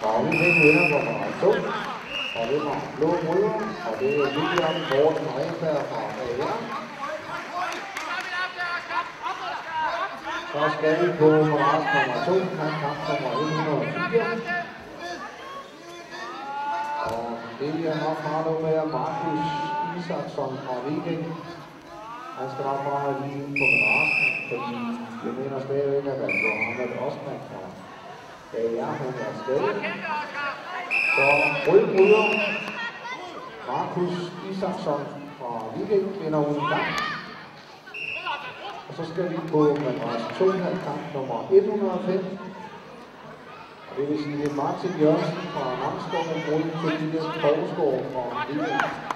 Viking vinder nummer 2. Og det var Blå Røder, og det er William Morten Rehberg fra AR. Så skal vi på Maras nummer 2, han kamp nummer 104. Og det bliver nok meget noget med Markus Isaksson fra Viking. Han skal nok bare lige på Marasen, fordi jeg mener stadigvæk, at han Osman fra AR, han er skadet. Så rød bryder Markus Isaksson fra Viking vinder uden gang. Og så skal vi på madras 2 kamp nummer 105. Og det vil sige, det Martin Jørgensen fra Namsgaard Røde Tobias Poulsgaard fra Viking.